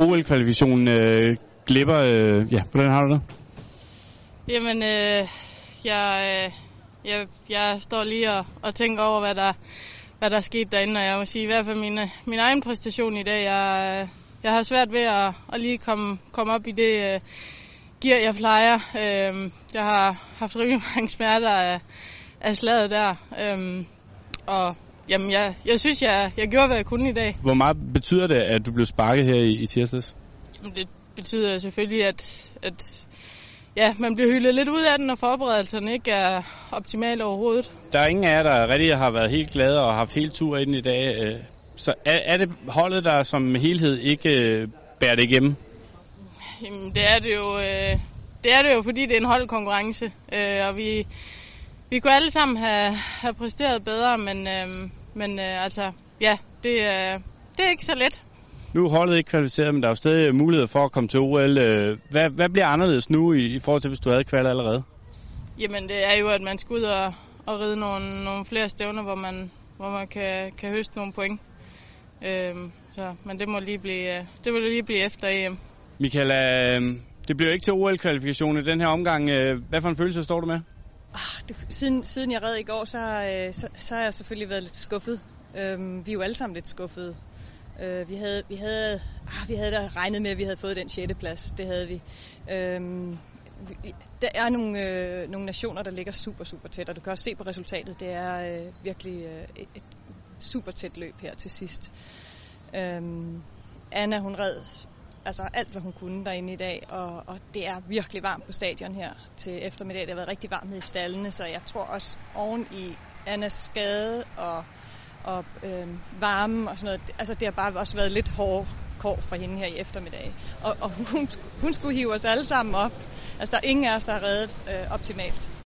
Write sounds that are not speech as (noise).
OL-kvalifikationen øh, glipper. Øh, ja, hvordan har du det? Jamen, øh, jeg, øh, jeg, jeg står lige og, og tænker over, hvad der, hvad der er sket derinde, og jeg må sige, i hvert fald min, min egen præstation i dag, jeg, øh, jeg har svært ved at, at lige komme, komme op i det øh, gear, jeg plejer. Øh, jeg har haft rigtig (laughs) mange smerter af, af slaget der, øh, og jamen, jeg, jeg synes, jeg, jeg gjorde, hvad jeg kunne i dag. Hvor meget betyder det, at du blev sparket her i, i tirsdags? Det betyder selvfølgelig, at, at ja, man bliver hyldet lidt ud af den, og forberedelserne ikke er optimale overhovedet. Der er ingen af jer, der rigtig har været helt glade og haft hele tur ind i dag. øh. Så er, er det holdet, der som helhed ikke øh, bærer det igennem? Jamen, det er det jo, øh, det er det jo, fordi det er en holdkonkurrence, og vi, vi kunne alle sammen have, have præsteret bedre, men, øh, men øh, altså, ja, det, øh, det er ikke så let. Nu er holdet ikke kvalificeret, men der er jo stadig mulighed for at komme til OL. Øh, Hvad, hvad bliver anderledes nu i, i forhold til, hvis du havde kval allerede? Jamen, det er jo, at man skal ud og, og ride nogle, nogle flere stævner, hvor man, hvor man kan, kan høste nogle point. Øhm, så, men det må lige blive, øh, det vil lige blive efter EM. Michael, øh, det bliver ikke til OL-kvalifikationen i den her omgang. Hvad for en følelse står du med? Ah, det, siden, siden jeg red i går, så, øh, så, så har jeg selvfølgelig været lidt skuffet. Øhm, vi er jo alle sammen lidt skuffede. Øh, vi havde, vi havde, ah, vi havde da regnet med, at vi havde fået den 6. plads. Det havde vi. Øhm, der er nogle, øh, nogle nationer, der ligger super, super tæt, og du kan også se på resultatet. Det er øh, virkelig øh, et, et super tæt løb her til sidst. Øhm, Anna, hun red altså alt, hvad hun kunne derinde i dag, og, og det er virkelig varmt på stadion her til eftermiddag. Det har været rigtig varmt i stallene, så jeg tror også oven i Annas skade og, og øh, varme og sådan noget, altså det har bare også været lidt hårde kår for hende her i eftermiddag. Og, og hun, hun skulle hive os alle sammen op. Altså der er ingen af os, der har reddet øh, optimalt.